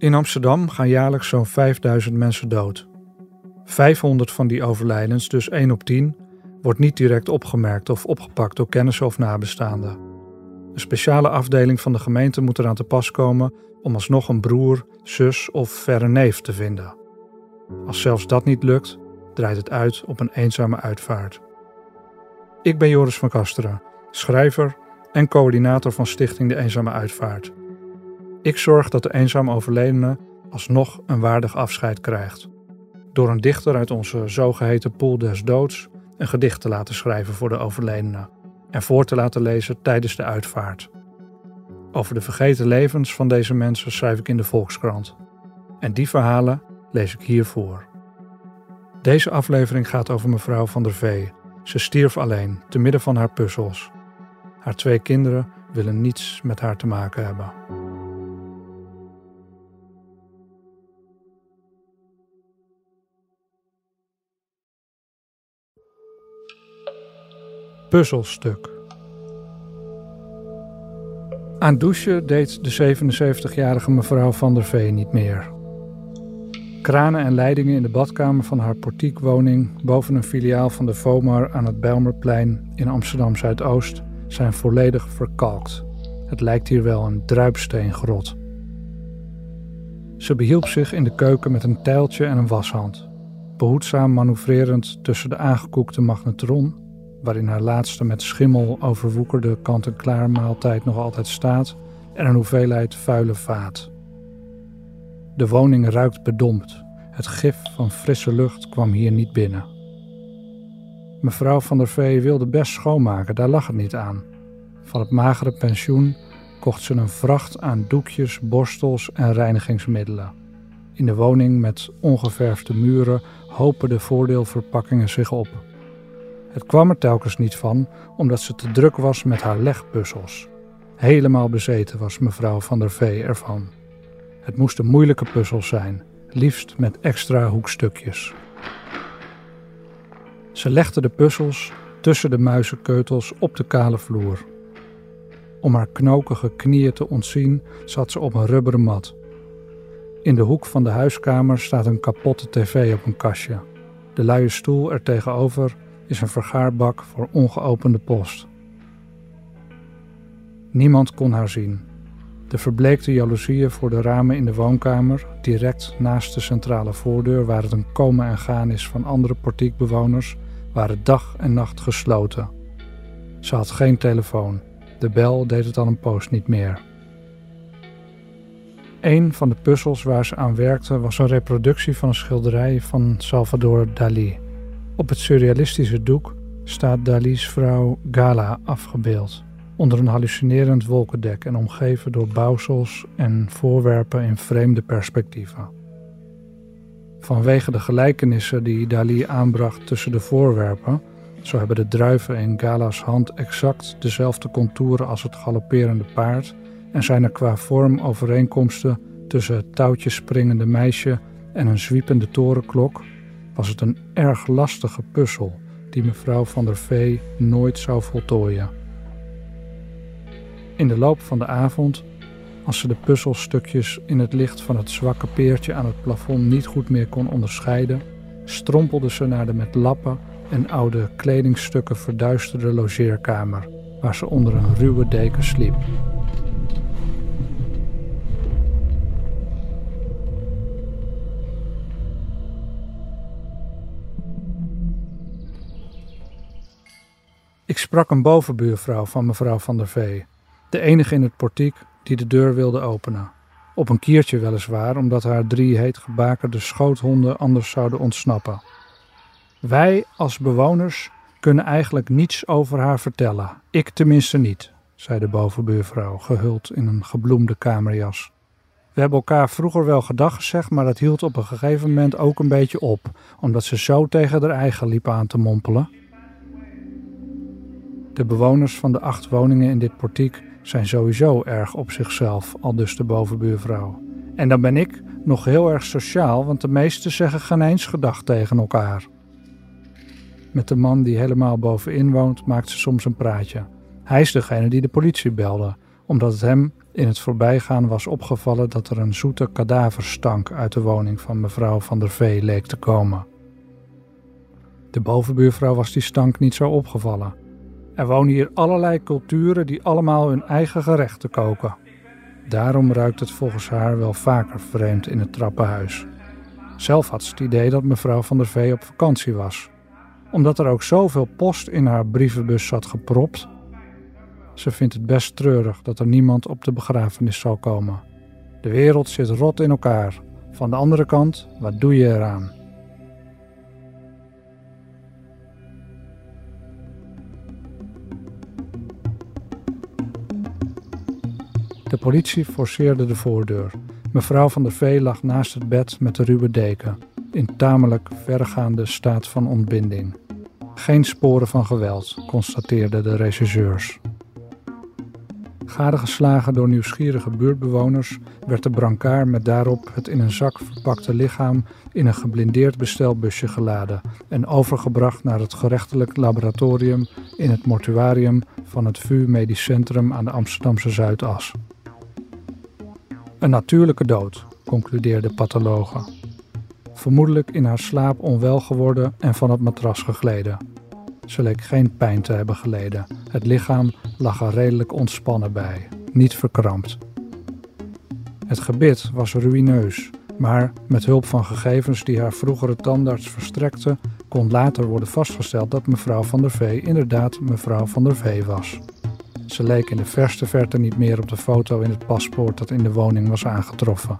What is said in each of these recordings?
In Amsterdam gaan jaarlijks zo'n 5000 mensen dood. 500 van die overlijdens, dus 1 op 10, wordt niet direct opgemerkt of opgepakt door kennissen of nabestaanden. Een speciale afdeling van de gemeente moet eraan te pas komen om alsnog een broer, zus of verre neef te vinden. Als zelfs dat niet lukt, draait het uit op een eenzame uitvaart. Ik ben Joris van Kasteren, schrijver en coördinator van Stichting De Eenzame Uitvaart. Ik zorg dat de eenzaam overledene alsnog een waardig afscheid krijgt. Door een dichter uit onze zogeheten pool des doods een gedicht te laten schrijven voor de overledene en voor te laten lezen tijdens de uitvaart. Over de vergeten levens van deze mensen schrijf ik in de Volkskrant. En die verhalen lees ik hier voor. Deze aflevering gaat over mevrouw van der Vee. Ze stierf alleen, te midden van haar puzzels. Haar twee kinderen willen niets met haar te maken hebben. Puzzelstuk. Aan douchen deed de 77-jarige mevrouw van der Vee niet meer. Kranen en leidingen in de badkamer van haar portiekwoning boven een filiaal van de FOMAR aan het Bijlmerplein in Amsterdam Zuidoost zijn volledig verkalkt. Het lijkt hier wel een druipsteengrot. Ze behielp zich in de keuken met een tijltje en een washand, behoedzaam manoeuvrerend tussen de aangekoekte magnetron waarin haar laatste met schimmel overwoekerde kant-en-klaar maaltijd nog altijd staat, en een hoeveelheid vuile vaat. De woning ruikt bedompt. Het gif van frisse lucht kwam hier niet binnen. Mevrouw van der Vee wilde best schoonmaken, daar lag het niet aan. Van het magere pensioen kocht ze een vracht aan doekjes, borstels en reinigingsmiddelen. In de woning met ongeverfde muren hopen de voordeelverpakkingen zich op. Het kwam er telkens niet van, omdat ze te druk was met haar legpuzzels. Helemaal bezeten was mevrouw van der Vee ervan. Het moesten moeilijke puzzels zijn, liefst met extra hoekstukjes. Ze legde de puzzels tussen de muizenkeutels op de kale vloer. Om haar knokige knieën te ontzien zat ze op een rubberen mat. In de hoek van de huiskamer staat een kapotte tv op een kastje. De luie stoel er tegenover is een vergaarbak voor ongeopende post. Niemand kon haar zien. De verbleekte jaloezieën voor de ramen in de woonkamer, direct naast de centrale voordeur waar het een komen en gaan is van andere portiekbewoners, waren dag en nacht gesloten. Ze had geen telefoon. De bel deed het al een poos niet meer. Een van de puzzels waar ze aan werkte was een reproductie van een schilderij van Salvador Dali. Op het surrealistische doek staat Dali's vrouw Gala afgebeeld, onder een hallucinerend wolkendek en omgeven door bouwsels en voorwerpen in vreemde perspectieven. Vanwege de gelijkenissen die Dali aanbracht tussen de voorwerpen, zo hebben de druiven in Gala's hand exact dezelfde contouren als het galopperende paard en zijn er qua vorm overeenkomsten tussen het touwtjes springende meisje en een zwiepende torenklok was het een erg lastige puzzel die mevrouw van der Vee nooit zou voltooien. In de loop van de avond, als ze de puzzelstukjes in het licht van het zwakke peertje aan het plafond niet goed meer kon onderscheiden, strompelde ze naar de met lappen en oude kledingstukken verduisterde logeerkamer, waar ze onder een ruwe deken sliep. Ik sprak een bovenbuurvrouw van mevrouw van der Vee, de enige in het portiek die de deur wilde openen. Op een kiertje weliswaar, omdat haar drie heet gebakerde schoothonden anders zouden ontsnappen. Wij als bewoners kunnen eigenlijk niets over haar vertellen. Ik tenminste niet, zei de bovenbuurvrouw, gehuld in een gebloemde kamerjas. We hebben elkaar vroeger wel gedag gezegd, maar dat hield op een gegeven moment ook een beetje op, omdat ze zo tegen haar eigen liep aan te mompelen. De bewoners van de acht woningen in dit portiek zijn sowieso erg op zichzelf, al dus de bovenbuurvrouw. En dan ben ik nog heel erg sociaal, want de meesten zeggen geen eens gedag tegen elkaar. Met de man die helemaal bovenin woont, maakt ze soms een praatje. Hij is degene die de politie belde, omdat het hem in het voorbijgaan was opgevallen dat er een zoete kadaverstank uit de woning van mevrouw van der Vee leek te komen. De bovenbuurvrouw was die stank niet zo opgevallen. Er wonen hier allerlei culturen die allemaal hun eigen gerechten koken. Daarom ruikt het volgens haar wel vaker vreemd in het trappenhuis. Zelf had ze het idee dat mevrouw van der Vee op vakantie was. Omdat er ook zoveel post in haar brievenbus zat gepropt. Ze vindt het best treurig dat er niemand op de begrafenis zal komen. De wereld zit rot in elkaar. Van de andere kant, wat doe je eraan? De politie forceerde de voordeur. Mevrouw van der Vee lag naast het bed met de ruwe deken, in tamelijk vergaande staat van ontbinding. Geen sporen van geweld, constateerden de regisseurs. Gadegeslagen door nieuwsgierige buurtbewoners werd de brancard met daarop het in een zak verpakte lichaam in een geblindeerd bestelbusje geladen en overgebracht naar het gerechtelijk laboratorium in het mortuarium van het VU Medisch Centrum aan de Amsterdamse Zuidas. Een natuurlijke dood, concludeerde pathologen. Vermoedelijk in haar slaap onwel geworden en van het matras gegleden. Ze leek geen pijn te hebben geleden. Het lichaam lag er redelijk ontspannen bij, niet verkrampt. Het gebit was ruïneus, maar met hulp van gegevens die haar vroegere tandarts verstrekte, kon later worden vastgesteld dat mevrouw van der Vee inderdaad mevrouw van der Vee was. Ze leek in de verste verte niet meer op de foto in het paspoort dat in de woning was aangetroffen.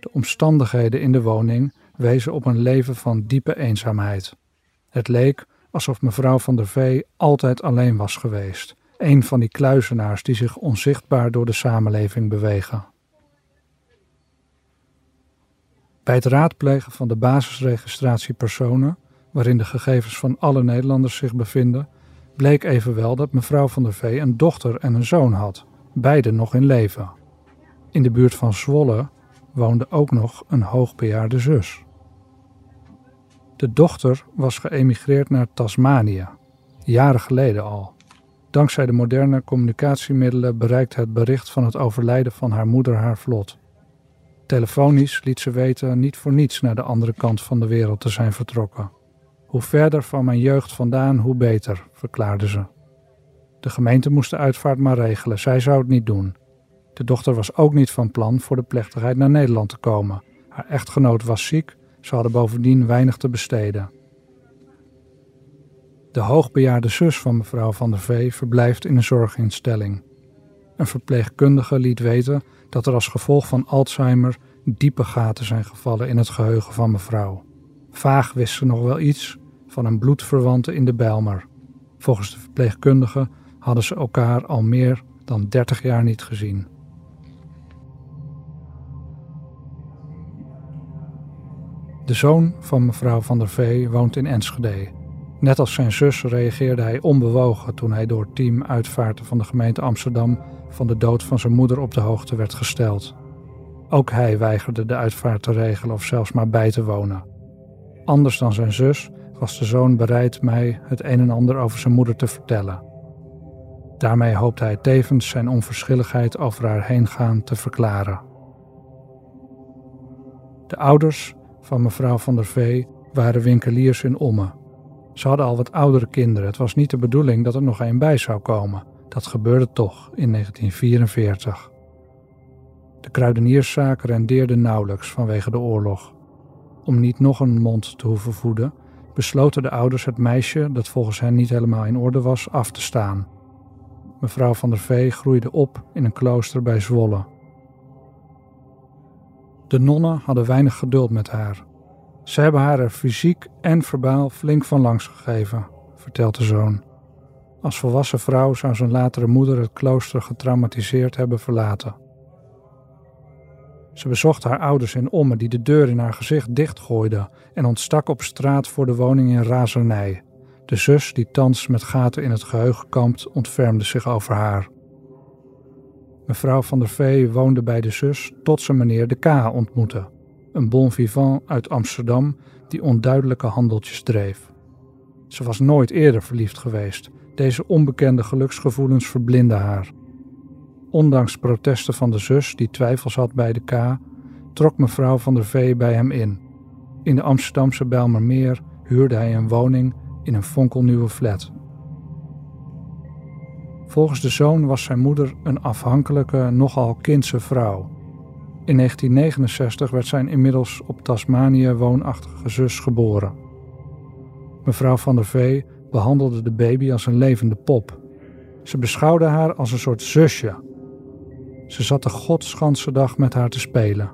De omstandigheden in de woning wezen op een leven van diepe eenzaamheid. Het leek alsof mevrouw van der Vee altijd alleen was geweest, een van die kluizenaars die zich onzichtbaar door de samenleving bewegen. Bij het raadplegen van de basisregistratie personen, waarin de gegevens van alle Nederlanders zich bevinden, bleek evenwel dat mevrouw van der Vee een dochter en een zoon had, beide nog in leven. In de buurt van Zwolle woonde ook nog een hoogbejaarde zus. De dochter was geëmigreerd naar Tasmanië, jaren geleden al. Dankzij de moderne communicatiemiddelen bereikte het bericht van het overlijden van haar moeder haar vlot. Telefonisch liet ze weten niet voor niets naar de andere kant van de wereld te zijn vertrokken. Hoe verder van mijn jeugd vandaan, hoe beter, verklaarde ze. De gemeente moest de uitvaart maar regelen, zij zou het niet doen. De dochter was ook niet van plan voor de plechtigheid naar Nederland te komen. Haar echtgenoot was ziek, ze hadden bovendien weinig te besteden. De hoogbejaarde zus van mevrouw van der Vee verblijft in een zorginstelling. Een verpleegkundige liet weten dat er als gevolg van Alzheimer diepe gaten zijn gevallen in het geheugen van mevrouw. Vaag wist ze nog wel iets van een bloedverwante in de Bijlmer. Volgens de verpleegkundige hadden ze elkaar al meer dan 30 jaar niet gezien. De zoon van mevrouw van der Vee woont in Enschede. Net als zijn zus reageerde hij onbewogen toen hij door team uitvaarten van de gemeente Amsterdam van de dood van zijn moeder op de hoogte werd gesteld. Ook hij weigerde de uitvaart te regelen of zelfs maar bij te wonen. Anders dan zijn zus was de zoon bereid mij het een en ander over zijn moeder te vertellen. Daarmee hoopte hij tevens zijn onverschilligheid over haar heen gaan te verklaren. De ouders van mevrouw van der Vee waren winkeliers in Omme. Ze hadden al wat oudere kinderen. Het was niet de bedoeling dat er nog een bij zou komen. Dat gebeurde toch in 1944. De kruidenierszaak rendeerde nauwelijks vanwege de oorlog. Om niet nog een mond te hoeven voeden, besloten de ouders het meisje, dat volgens hen niet helemaal in orde was, af te staan. Mevrouw van der Vee groeide op in een klooster bij Zwolle. De nonnen hadden weinig geduld met haar. Ze hebben haar er fysiek en verbaal flink van langs gegeven, vertelt de zoon. Als volwassen vrouw zou zijn latere moeder het klooster getraumatiseerd hebben verlaten. Ze bezocht haar ouders in Ommen die de deur in haar gezicht dichtgooiden en ontstak op straat voor de woning in razernij. De zus, die thans met gaten in het geheugen kampt, ontfermde zich over haar. Mevrouw van der Vee woonde bij de zus tot ze meneer de K. ontmoette, een bon vivant uit Amsterdam die onduidelijke handeltjes dreef. Ze was nooit eerder verliefd geweest. Deze onbekende geluksgevoelens verblinden haar. Ondanks protesten van de zus, die twijfels had bij de K, trok mevrouw van der Vee bij hem in. In de Amsterdamse Bijlmermeer huurde hij een woning in een fonkelnieuwe flat. Volgens de zoon was zijn moeder een afhankelijke, nogal kindse vrouw. In 1969 werd zijn inmiddels op Tasmanië woonachtige zus geboren. Mevrouw van der Vee behandelde de baby als een levende pop. Ze beschouwde haar als een soort zusje. Ze zat de godsganse dag met haar te spelen.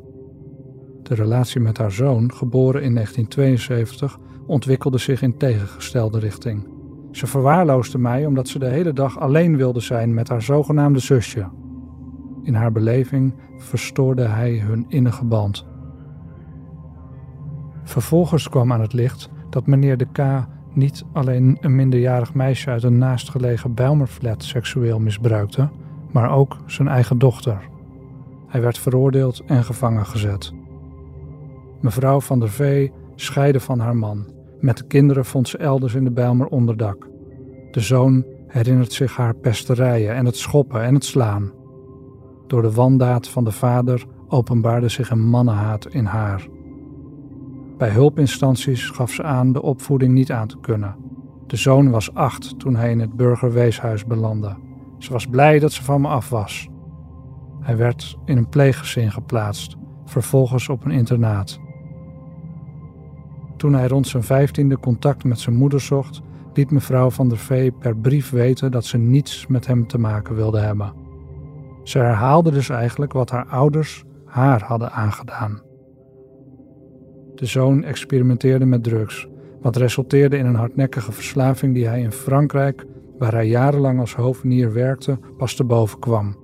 De relatie met haar zoon, geboren in 1972, ontwikkelde zich in tegengestelde richting. Ze verwaarloosde mij omdat ze de hele dag alleen wilde zijn met haar zogenaamde zusje. In haar beleving verstoorde hij hun innige band. Vervolgens kwam aan het licht dat meneer de K. niet alleen een minderjarig meisje uit een naastgelegen Bijlmerflat seksueel misbruikte, maar ook zijn eigen dochter. Hij werd veroordeeld en gevangen gezet. Mevrouw van der Vee scheidde van haar man. Met de kinderen vond ze elders in de Bijlmer onderdak. De zoon herinnert zich haar pesterijen en het schoppen en het slaan. Door de wandaad van de vader openbaarde zich een mannenhaat in haar. Bij hulpinstanties gaf ze aan de opvoeding niet aan te kunnen. De zoon was acht toen hij in het burgerweeshuis belandde. Ze was blij dat ze van me af was. Hij werd in een pleeggezin geplaatst, vervolgens op een internaat. Toen hij rond zijn vijftiende contact met zijn moeder zocht, liet mevrouw van der Vee per brief weten dat ze niets met hem te maken wilde hebben. Ze herhaalde dus eigenlijk wat haar ouders haar hadden aangedaan. De zoon experimenteerde met drugs, wat resulteerde in een hardnekkige verslaving die hij in Frankrijk, waar hij jarenlang als hovenier werkte, pas te boven kwam.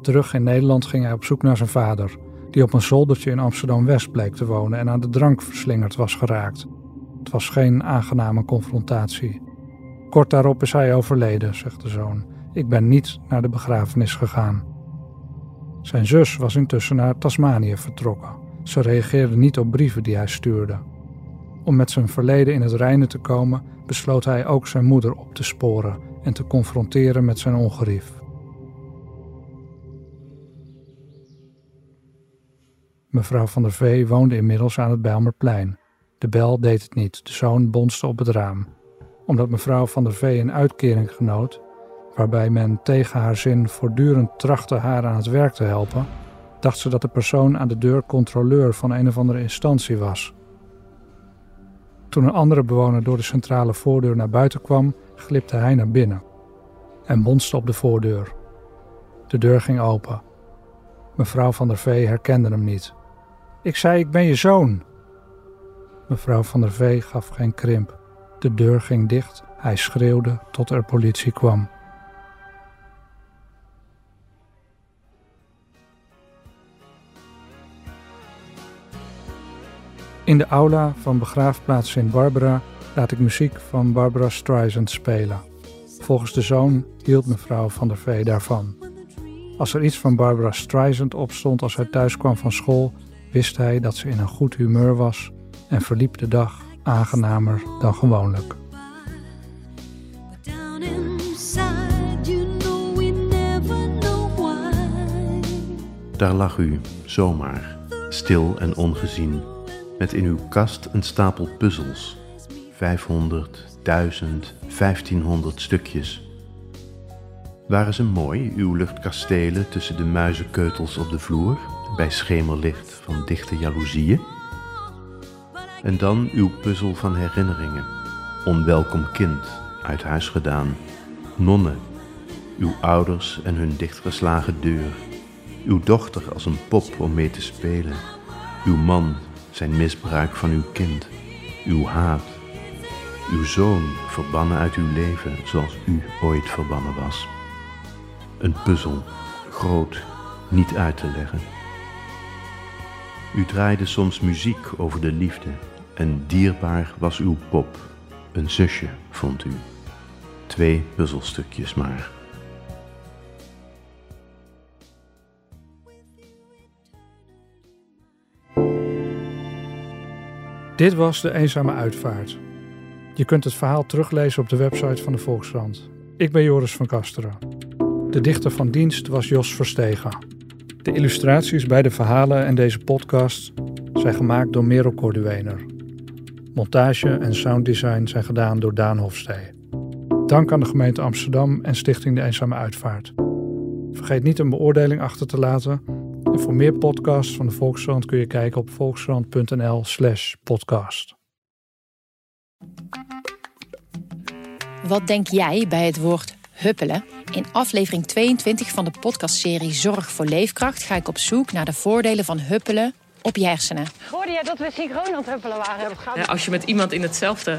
Terug in Nederland ging hij op zoek naar zijn vader, die op een zoldertje in Amsterdam-West bleek te wonen en aan de drank verslingerd was geraakt. Het was geen aangename confrontatie. Kort daarop is hij overleden, zegt de zoon. Ik ben niet naar de begrafenis gegaan. Zijn zus was intussen naar Tasmanië vertrokken. Ze reageerde niet op brieven die hij stuurde. Om met zijn verleden in het reinen te komen, besloot hij ook zijn moeder op te sporen en te confronteren met zijn ongerief. Mevrouw van der Vee woonde inmiddels aan het Bijlmerplein. De bel deed het niet, de zoon bonste op het raam. Omdat mevrouw van der Vee een uitkering genoot, waarbij men tegen haar zin voortdurend trachtte haar aan het werk te helpen, dacht ze dat de persoon aan de deur controleur van een of andere instantie was. Toen een andere bewoner door de centrale voordeur naar buiten kwam, glipte hij naar binnen en bonste op de voordeur. De deur ging open. Mevrouw van der Vee herkende hem niet. Ik zei: Ik ben je zoon. Mevrouw van der Vee gaf geen krimp. De deur ging dicht. Hij schreeuwde tot er politie kwam. In de aula van begraafplaats Sint Barbara laat ik muziek van Barbara Streisand spelen. Volgens de zoon hield mevrouw van der Vee daarvan. Als er iets van Barbara Streisand opstond als hij thuis kwam van school, wist hij dat ze in een goed humeur was en verliep de dag aangenamer dan gewoonlijk. Daar lag u, zomaar, stil en ongezien, met in uw kast een stapel puzzels. 500, 1000, 1500 stukjes. Waren ze mooi, uw luchtkastelen tussen de muizenkeutels op de vloer, bij schemerlicht van dichte jaloezieën? En dan uw puzzel van herinneringen. Onwelkom kind, uit huis gedaan. Nonnen, uw ouders en hun dichtgeslagen deur. Uw dochter als een pop om mee te spelen. Uw man, zijn misbruik van uw kind. Uw haat. uw zoon verbannen uit uw leven zoals u ooit verbannen was. Een puzzel, groot, niet uit te leggen. U draaide soms muziek over de liefde en dierbaar was uw pop, een zusje, vond u. Twee puzzelstukjes maar. Dit was De Eenzame Uitvaart. Je kunt het verhaal teruglezen op de website van de Volkskrant. Ik ben Joris van Kasteren. De dichter van dienst was Jos Verstegen. De illustraties bij de verhalen en deze podcast zijn gemaakt door Merel Corduener. Montage en sounddesign zijn gedaan door Daan Hofstee. Dank aan de gemeente Amsterdam en Stichting De Eenzame Uitvaart. Vergeet niet een beoordeling achter te laten. En voor meer podcasts van de Volkskrant kun je kijken op volkskrant.nl/slash podcast. Wat denk jij bij het woord huppelen? In aflevering 22 van de podcastserie Zorg voor Leefkracht ga ik op zoek naar de voordelen van huppelen op je hersenen. Hoorde jij dat we synchroon aan het huppelen waren? Ja, als je met iemand in hetzelfde